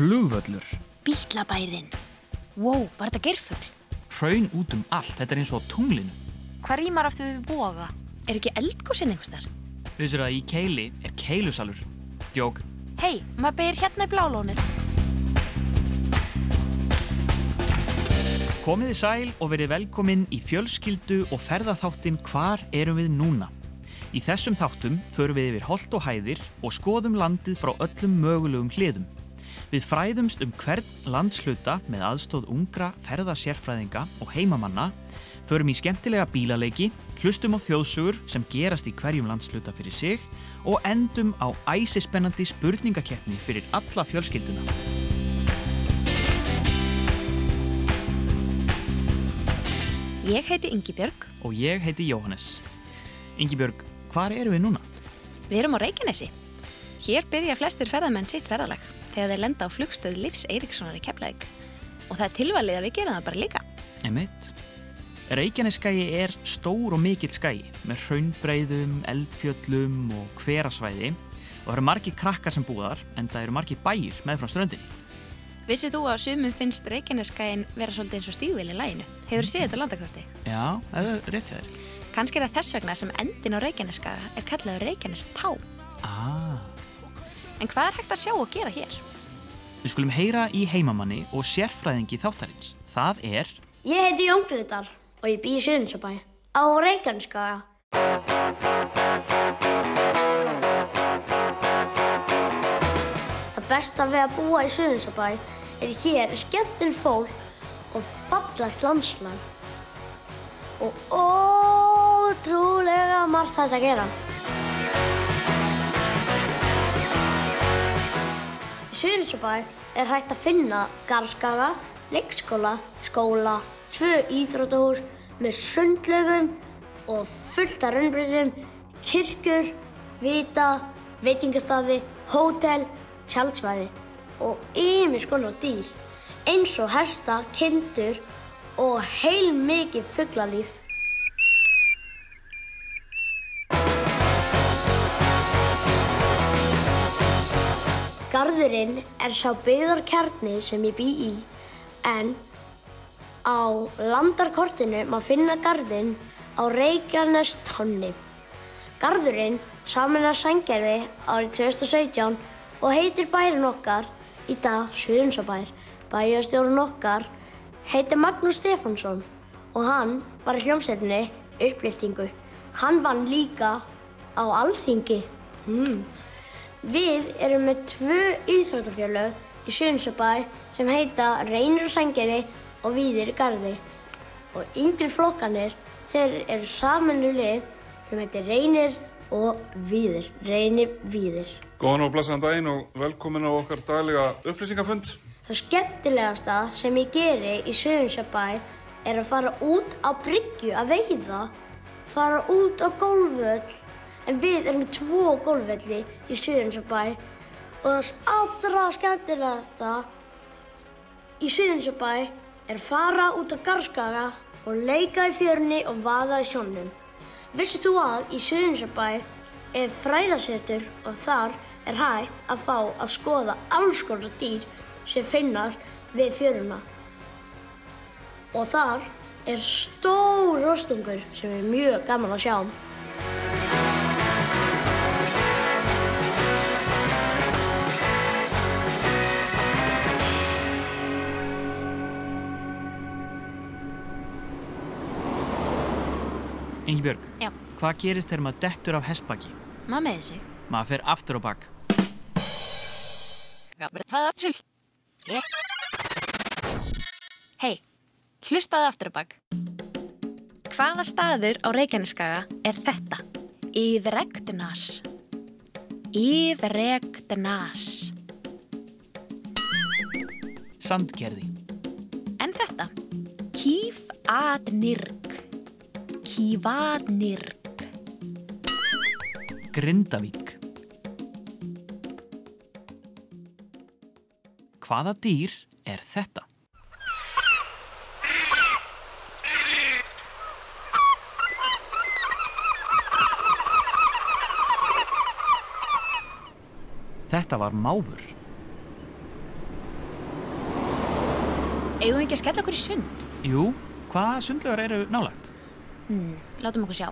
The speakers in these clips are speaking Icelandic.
Flugvöllur. Bítlabærin. Wow, var þetta gerfugl? Hraun út um allt, þetta er eins og tunglinu. Hvað rýmar aftur við boga? Er ekki eldgóðsinn einhvers þar? Vissur að í keili er keilusalur. Djók. Hei, maður byrjir hérna í blálónið. Komiði sæl og verið velkomin í fjölskyldu og ferðaþáttin Hvar erum við núna? Í þessum þáttum förum við yfir holt og hæðir og skoðum landið frá öllum mögulegum hliðum. Við fræðumst um hvern landsluta með aðstóð ungra ferðasérfræðinga og heimamanna, förum í skemmtilega bílaleiki, hlustum á þjóðsugur sem gerast í hverjum landsluta fyrir sig og endum á æsispennandi spurningakeppni fyrir alla fjölskylduna. Ég heiti Ingibjörg. Og ég heiti Jóhannes. Ingibjörg, hvar eru við núna? Við erum á Reykjanesi. Hér byrja flestir ferðamenn sitt ferðalag þegar þeir lenda á flugstöð Livs Eiríkssonar í Keflavík. Og það er tilvalið að við gerum það bara líka. Emitt. Reykjaneskægi er stór og mikill skægi með hraunbreiðum, eldfjöllum og hverasvæði og það eru margi krakkar sem búðar en það eru margi bæir með frá ströndinni. Vissið þú að sumum finnst Reykjaneskægin vera svolítið eins og stígvili í læginu? Hefur þú séð þetta landakrafti? Já, það er rétt hjá þér. Kanski er það þess vegna sem endin á Reykjaneskaga er kallaður Reykjanestá. Ah. En hvað er hægt að sjá og gera hér? Við skulum heyra í heimamanni og sérfræðingi þáttarins. Það er... Ég heiti Jón Grytar og ég bý í Suðunsabæ á Reykjaneskaga. Það besta við að búa í Suðunsabæ er hér skemmtileg fólk og fallagt landslag og ótrúlega margt hægt að gera. Í Suðunsabæ er hægt að finna garðskaga, leikskóla, skóla, tvö íþrótahús með sundlögum og fullt af raunbröðum, kirkjur, vita, veitingastafi, hótel, tjaldsvæði og yfir skonar dýr eins og hesta, kindur og heil mikið fugglalíf. Garðurinn er sá byggðarkjarni sem ég bý í en á landarkortinu má finna garðinn á Reykjanest tonni. Garðurinn saman að sængerði árið 2017 og heitir bærin okkar í dag Suðunsabær. Bæjarstjórun okkar heitir Magnús Stefánsson og hann var í hljómsveitinni upplýftingu. Hann vann líka á alþingi. Hmm. Við erum með tvö íþróttafjölög í Suðunsabæ sem heita Reynir og Sængerði og Víðir Garði. Og yngri flokkanir þeir eru saminu lið sem heitir Reynir og Víðir. Reynir Víðir. Góðan og blæsaðan daginn og velkomin á okkar daglega upplýsingafund. Það skemmtilegasta sem ég geri í Suðunsabæ er að fara út á bryggju að veiða, fara út á gólfvöll, en við erum með tvo gólfvölli í Suðunsabæ og það allra skemmtilegasta í Suðunsabæ er að fara út á garðskaga og leika í fjörni og vaða í sjónum. Vissið þú að í Suðunsabæ er fræðasettur og þar er hægt að fá að skoða alls konar dýr sem finnast við fjöruna. Og þar er stór rostungur sem er mjög gaman að sjá. Ingibjörg, Já, hvað gerist þegar maður dettur af hestbaki? maður með sig. Maður fer aftur á bak. Það er til. Hei, hlustaðu aftur á bak. Hvaða staður á Reykjaneskaga er þetta? Íðregdnas. Íðregdnas. Sandgerði. En þetta? Kífadnirk. Kífadnirk. Grindavík. Hvaða dýr er þetta? Þetta var máfur. Eigum við ekki að skella okkur í sund? Jú, hvaða sundlögar eru nálagt? Hmm, látum okkur sjá.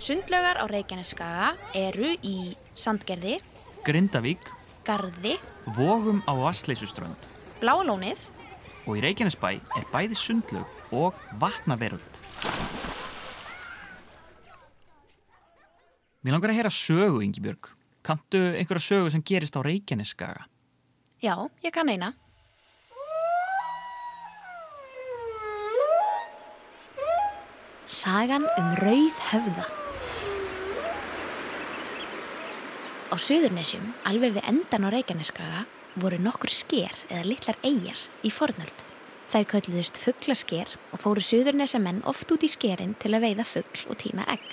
Sundlögar á Reykjaneskaga eru í Sandgerði, Grindavík, Garði, Vogum á Vassleysuströnd Bláalónið, og í Reykjanesbæ er bæði sundlög og vatnaveröld. Mér langar að heyra sögu, Ingibjörg. Kanntu einhverja sögu sem gerist á Reykjaneskaga? já, ég kann eina. Sagan um rauð höfða. Á Suðurnesjum, alveg við endan á Reykjaneskaga, voru nokkur sker eða litlar eigjar í fornöld. Þær kölluðust fugglasker og fóru Suðurnesjamenn oft út í skerin til að veiða fuggl og týna egg.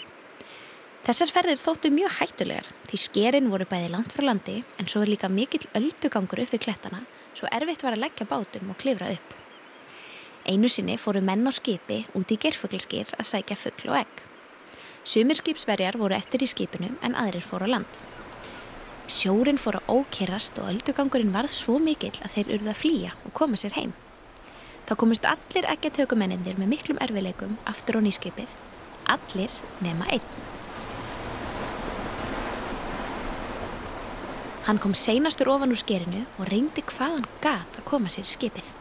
Þessar ferðir þóttu mjög hættulegar því skerin voru bæði langt frá landi en svo er líka mikill öldugangur upp við klettana svo erfitt var að leggja bátum og klifra upp. Einu sinni fóru menn á skipi út í gerfuglaskýr að sækja fuggl og egg. Sumir skipsverjar voru eftir í skipinu en aðrir fóru á land. Sjórin fór að ókerast og öldugangurinn varð svo mikill að þeir urða að flýja og koma sér heim. Þá komist allir ekki að tökumennindir með miklum erfileikum aftur á nýskipið. Allir nema einn. Hann kom seinastur ofan úr skerinu og reyndi hvað hann gat að koma sér skipið.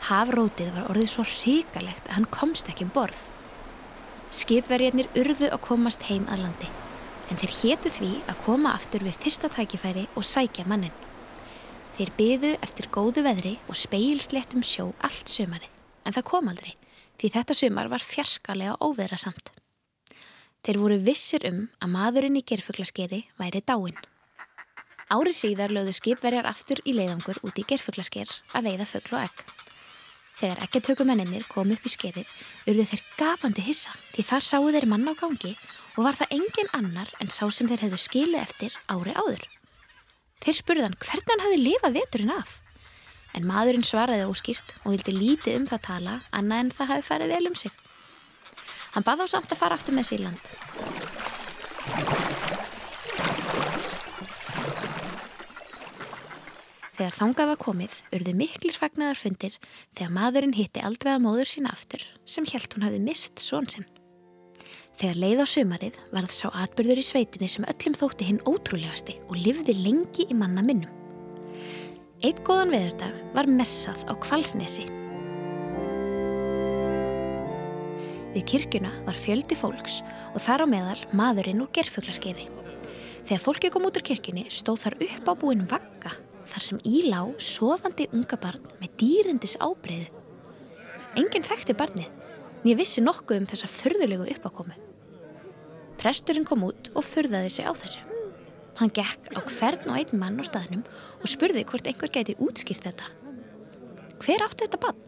Hafrótið var orðið svo hrikalegt að hann komst ekki um borð. Skipverjarnir urðu að komast heim að landi, en þeir hétu því að koma aftur við fyrsta tækifæri og sækja mannin. Þeir byðu eftir góðu veðri og speilsléttum sjó allt sumarið, en það kom aldrei, því þetta sumar var fjarskalega óveðra samt. Þeir voru vissir um að maðurinn í gerfuglaskeri væri dáinn. Árið síðar lögðu skipverjar aftur í leiðangur út í gerfuglasker að veiða fuggl og egg. Þegar eggetökumenninir kom upp í skerið urðu þeir gapandi hissa því þar sáu þeir mann á gangi og var það engin annar en sá sem þeir hefðu skilið eftir ári áður. Þeir spurðan hvernig hann hefði lifað veturinn af. En maðurinn svaraði óskýrt og vildi lítið um það tala annað en það hafi farið vel um sig. Hann bað á samt að fara aftur með sér í land. Þegar þangað var komið urðu miklir fagnadarfundir þegar maðurinn hitti aldraða móður sína aftur sem helt hún hafði mist són sinn. Þegar leið á sömarið varð sá atbyrður í sveitinni sem öllum þótti hinn ótrúlegasti og livði lengi í manna minnum. Eitt góðan veðurdag var messað á kvalsnesi. Við kirkjuna var fjöldi fólks og þar á meðal maðurinn úr gerfuglaskeiði. Þegar fólki kom út úr kirkjunni stóð þar upp á búin vagga þar sem ílá sofandi unga barn með dýrindis ábreyðu. Enginn þekkti barnið, en ég vissi nokkuð um þessa förðulegu uppákomu. Presturinn kom út og förðaði sig á þessu. Hann gekk á hvern og einn mann á staðnum og spurði hvort einhver gæti útskýrt þetta. Hver átti þetta barn?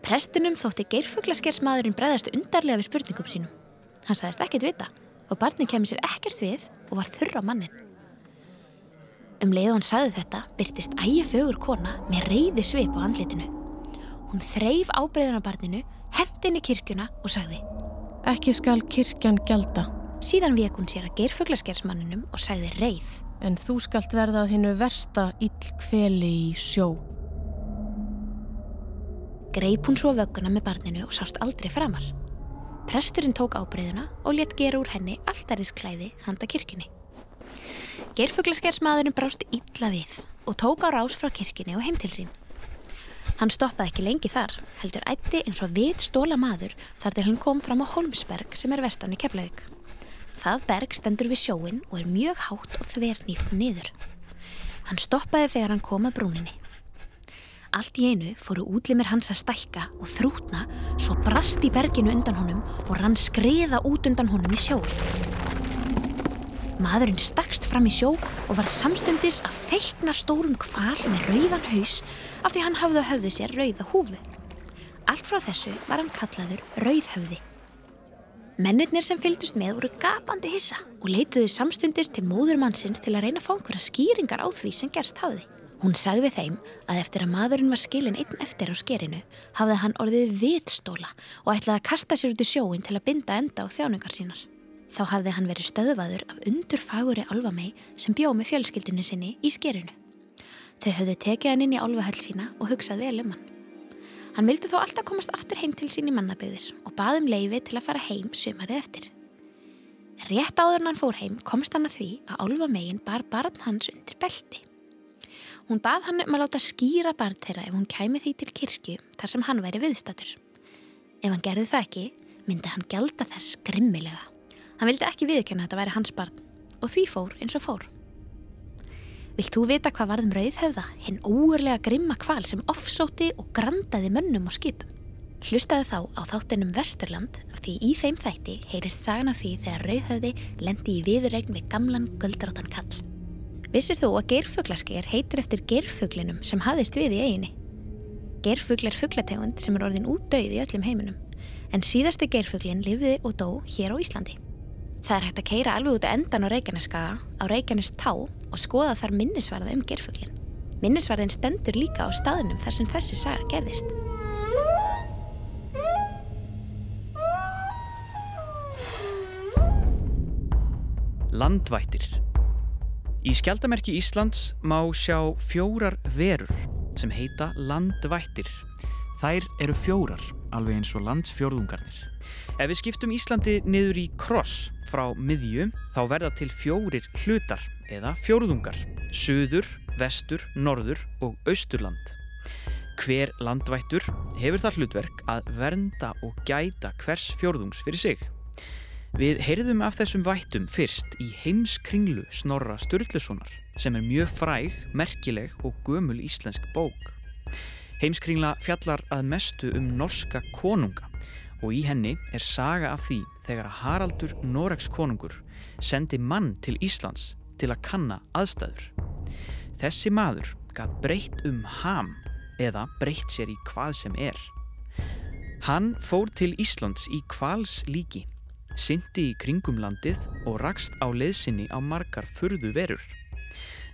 Prestunum þótti geirfuglaskersmaðurinn breðast undarlega við spurningum sínum. Hann sagðist ekkert vita og barnið kemur sér ekkert við og var þurra mannin. Um leið hann sagði þetta byrtist ægi fögur kona með reyði svip á andlitinu. Hún þreif ábreyðunabarninu, hendin í kirkjuna og sagði Ekki skal kirkjan gelda, Síðan vek hún sér að geirfuglaskersmanninum og sagði reyð. en þú skalt verða að hinnu versta ill kveli í sjó. Greip hún svo vögguna með barninu og sást aldrei framar. Presturinn tók ábreyðuna og let gera úr henni alltarisklæði handa kirkjunni. Geirfuglaskersmaðurinn brást illa við og tók á rás frá kirkjunni og heim til sín. Hann stoppaði ekki lengi þar, heldur ætti eins og vit stóla maður þar til hann kom fram á Holmsberg sem er vestan í Keflavík. Það berg stendur við sjóin og er mjög hátt og þvernýft niður. Hann stoppaði þegar hann kom að brúninni. Allt í einu fóru útlimir hans að stækka og þrútna svo brast í berginu undan honum og rann skriða út undan honum í sjó. Maðurinn stakst fram í sjó og var samstundis að feikna stórum kval með rauðan haus af því hann hafði á höfðu sér rauða húfu. Allt frá þessu var hann kallaður rauðhöfði. Mennirnir sem fylgdust með voru gapandi hissa og leituðu samstundis til móður mannsins til að reyna að fá einhverja skýringar á því sem gerst hafði. Hún sagði þeim að eftir að maðurinn var skilin einn eftir á skerinu hafði hann orðið vitstóla og ætlaði að kasta sér út í sjóin til að binda enda á þjáningar sínar. Þá hafði hann verið stöðvaður af undurfaguri álfamei sem bjó með fjölskyldinu sinni í skerinu. Þau höfðu tekið hann inn í álfahöll sína og hugsað vel um hann. Hann vildi þó alltaf komast aftur heim til sín í mannaböðir og baði um leifi til að fara heim sumarið eftir. Rétt áður en hann fór heim komst hann að því að álfa megin bar barn hans undir belti. Hún bað hann um að láta skýra barn þeirra ef hún kæmi því til kirkju þar sem hann væri viðstatur. Ef hann gerði það ekki, myndi hann gelda þess grimmilega. Hann vildi ekki viðkjöna að þetta væri hans barn og því fór eins og fór. Vilt þú vita hvað varðum rauðhöfða, hinn óurlega grimma kval sem offsóti og grandaði mönnum og skipum? Hlustaðu þá á þáttinum Vesturland af því í þeim þætti heyrist sagan af því þegar rauðhöfði lendi í viðregn við gamlan guldráttan kall. Vissir þú að geirfuglaskeir heitir eftir geirfuglinum sem hafðist við í eiginni? Geirfugl er fuglategund sem er orðin út döið í öllum heiminum en síðasti geirfuglin lifiði og dó hér á Íslandi. Það er hægt að keira alveg út endan á Reykjaneskaga á Reykjanes tá og skoða þar minnisvarða um gerfuglin. Minnisvarðin stendur líka á staðnum þar sem þessi saga gerðist. Landvættir Í skjaldamerki Íslands má sjá fjórar verur sem heita landvættir. Þær eru fjórar, alveg eins og landsfjórðungarnir. Ef við skiptum Íslandi niður í kross frá miðju þá verða til fjórir hlutar eða fjórðungar, söður, vestur, norður og austurland. Hver landvættur hefur það hlutverk að vernda og gæta hvers fjórðungs fyrir sig. Við heyrðum af þessum vættum fyrst í heimskringlu Snorra Sturlusonar sem er mjög fræg, merkileg og gömul íslensk bók. Heimskringla fjallar að mestu um norska konunga og í henni er saga af því þegar Haraldur Noregs konungur sendi mann til Íslands til að kanna aðstæður. Þessi maður gætt breytt um ham eða breytt sér í hvað sem er. Hann fór til Íslands í kvals líki, syndi í kringum landið og rakst á leðsinni á margar furðu verur.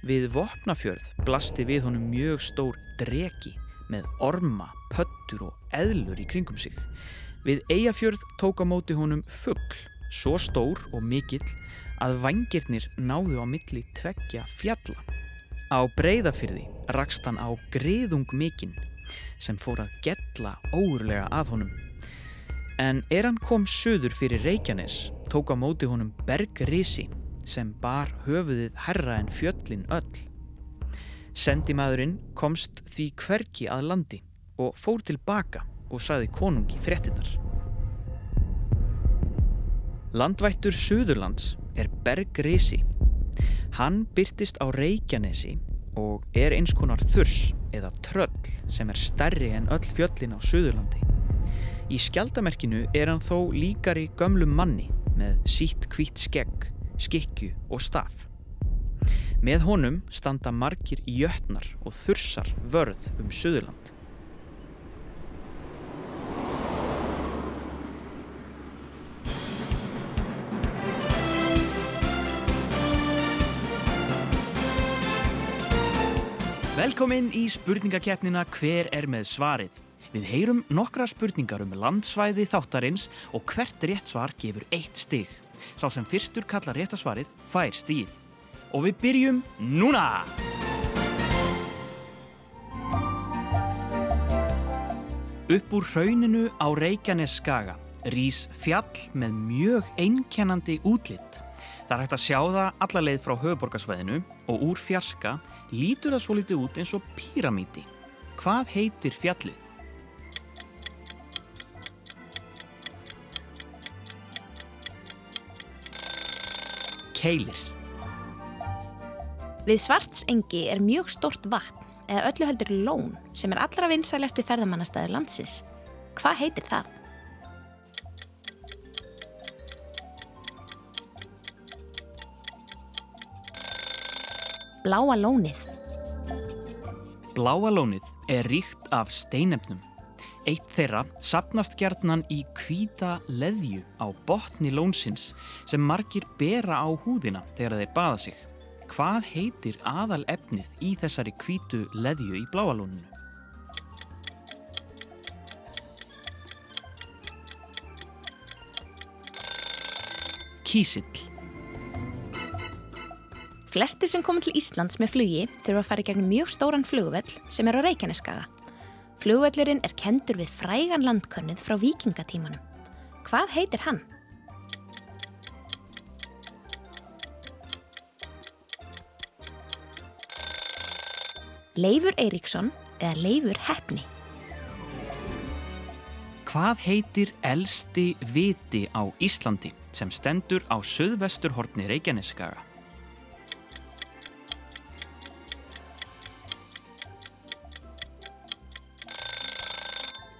Við Vopnafjörð blasti við honum mjög stór dregi með orma, pöttur og eðlur í kringum sig Við Eyjafjörð tók á móti honum fuggl, svo stór og mikill að vangirnir náðu á milli tveggja fjalla. Á breyðafyrði rakst hann á griðung mikinn sem fór að getla óurlega að honum. En er hann kom söður fyrir Reykjanes tók á móti honum Bergrisi sem bar höfuðið herra en fjöllin öll. Sendimaðurinn komst því hverki að landi og fór tilbaka og saði konungi fréttinnar. Landvættur Suðurlands er Bergrisi. Hann byrtist á Reykjanesi og er eins konar þurs eða tröll sem er stærri en öll fjöllin á Suðurlandi. Í skjaldamerkinu er hann þó líkari gömlum manni með sítt hvít skegg, skikju og staf. Með honum standa margir jötnar og þursar vörð um Suðurland. Velkomin í spurningakeppnina Hver er með svarið? Við heyrum nokkra spurningar um landsvæði þáttarins og hvert rétt svar gefur eitt stig. Sá sem fyrstur kallar réttasvarið fær stíð. Og við byrjum núna! Upp úr hrauninu á Reykjanes skaga rýs fjall með mjög einkennandi útlitt. Það er hægt að sjá það alla leið frá höfuborgarsvæðinu og úr fjarska lítur það svo litið út eins og píramíti. Hvað heitir fjallið? Keilir. Við Svartsengi er mjög stort vatn eða öllu heldur lón sem er allra vinsæljasti ferðamannastæður landsins. Hvað heitir það? Bláa lónið. Bláa lónið er ríkt af steinefnum. Eitt þeirra sapnast gjarnan í kvíta leðju á botni lónsins sem margir bera á húðina þegar þeir baða sig. Hvað heitir aðal efnið í þessari kvítu leðju í bláa lóninu? Kísill. Flestir sem komið til Íslands með flugi þurfa að fara í gegnum mjög stóran flugvöll sem er á Reykjaneskaga. Flugvöllurinn er kendur við frægan landkönnuð frá vikingatímanum. Hvað heitir hann? Leifur Eiríksson eða Leifur Heppni. Hvað heitir elsti viti á Íslandi sem stendur á söðvesturhortni Reykjaneskaga?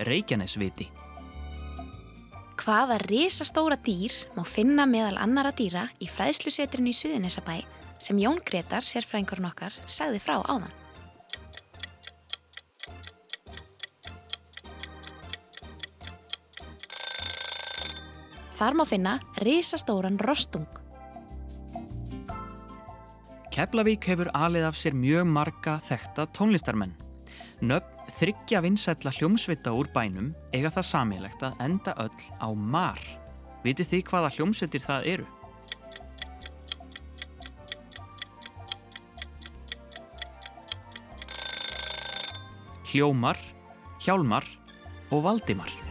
Reykjanesviti. Hvaða risastóra dýr má finna meðal annara dýra í fræðslusetrinu í Suðunisabæ sem Jón Gretar, sérfræðingurinn okkar, sagði frá áðan? Þar má finna risastóran rostung. Keflavík hefur alið af sér mjög marga þekta tónlistarmenn. Nöfn þryggja vinsætla hljómsvita úr bænum eiga það samilegt að enda öll á mar. Vitið þið hvaða hljómsveitir það eru? Hljómar, Hjálmar og Valdimar.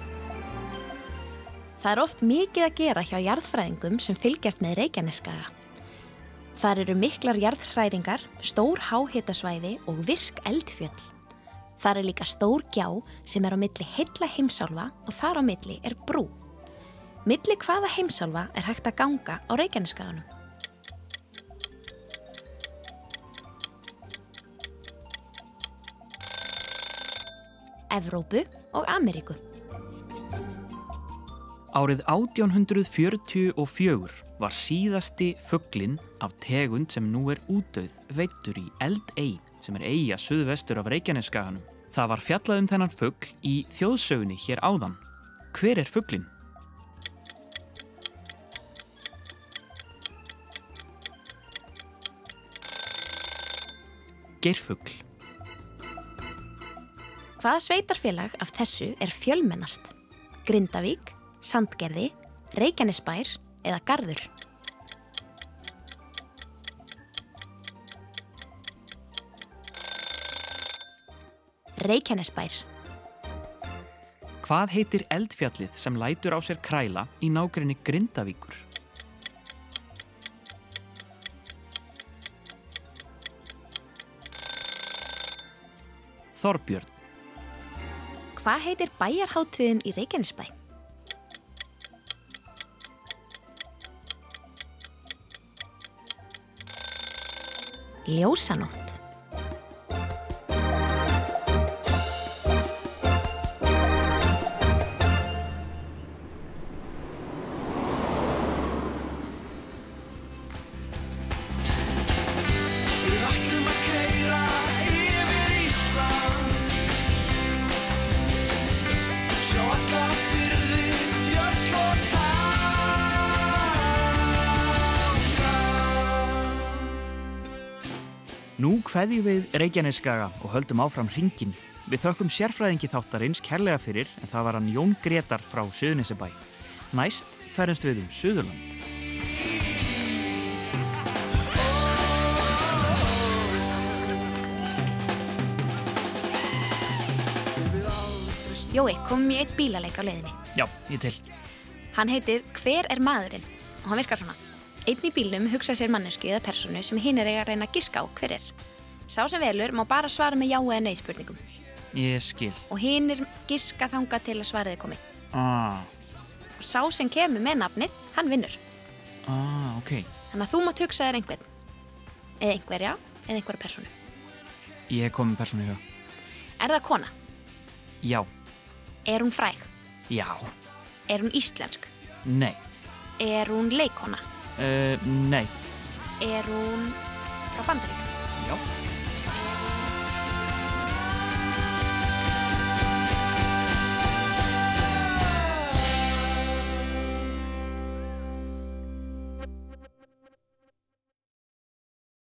Það er oft mikið að gera hjá jarðfræðingum sem fylgjast með Reykjaneskaga. Þar eru miklar jarðhræringar, stór háhitasvæði og virk eldfjöll. Þar er líka stór gjá sem er á milli heilla heimsálfa og þar á milli er brú. Milli hvaða heimsálfa er hægt að ganga á Reykjaneskaganum? Evrópu og Ameríku. Árið 1844 var síðasti fugglinn af tegund sem nú er útdauð veittur í Eldey sem er eiga suðvestur af Reykjaneskaganum. Það var fjallað um þennan fuggl í þjóðsögunni hér áðan. Hver er fugglinn? Geirfugl. Hvaða sveitarfélag af þessu er fjölmennast? Grindavík, Sandgerði, Reykjanesbær eða Garður? Reykjanesbær. Hvað heitir eldfjallið sem lætur á sér kræla í nágrinni Grindavíkur? Þorbjörn. Hvað heitir bæjarháttiðin í Reykjanesbæ? Ljósanótt. Kveðjum við Reykjaneskaga og höldum áfram hringin. Við þökkum sérfræðingi þáttarins kærlega fyrir en það var hann Jón Gretar frá Suðunisebæ. Næst ferumst við um Suðurland. Jói, komum í eitt bílaleik á leiðinni. Já, ég til. Hann heitir Hver er maðurinn? Og hann virkar svona. Einn í bílnum hugsa sér mannesku eða personu sem hinn er eiga að reyna að giska á hver er. Sá sem velur má bara svara með já eða nei spurningum. Ég skil. Og hinn er giska þanga til að svaraði komi. Ah, Og sá sem kemur með nafnið, hann vinnur. ah, ok. Þannig að þú mátt hugsa þér einhvern. Eða einhverja, eða einhverja personu. Ég kom með persónu í hug. Er það kona? Já. Er hún fræg? Já. Er hún íslensk? Nei. Er hún leikona? Uh, nei. Er hún frá bandarík? Já.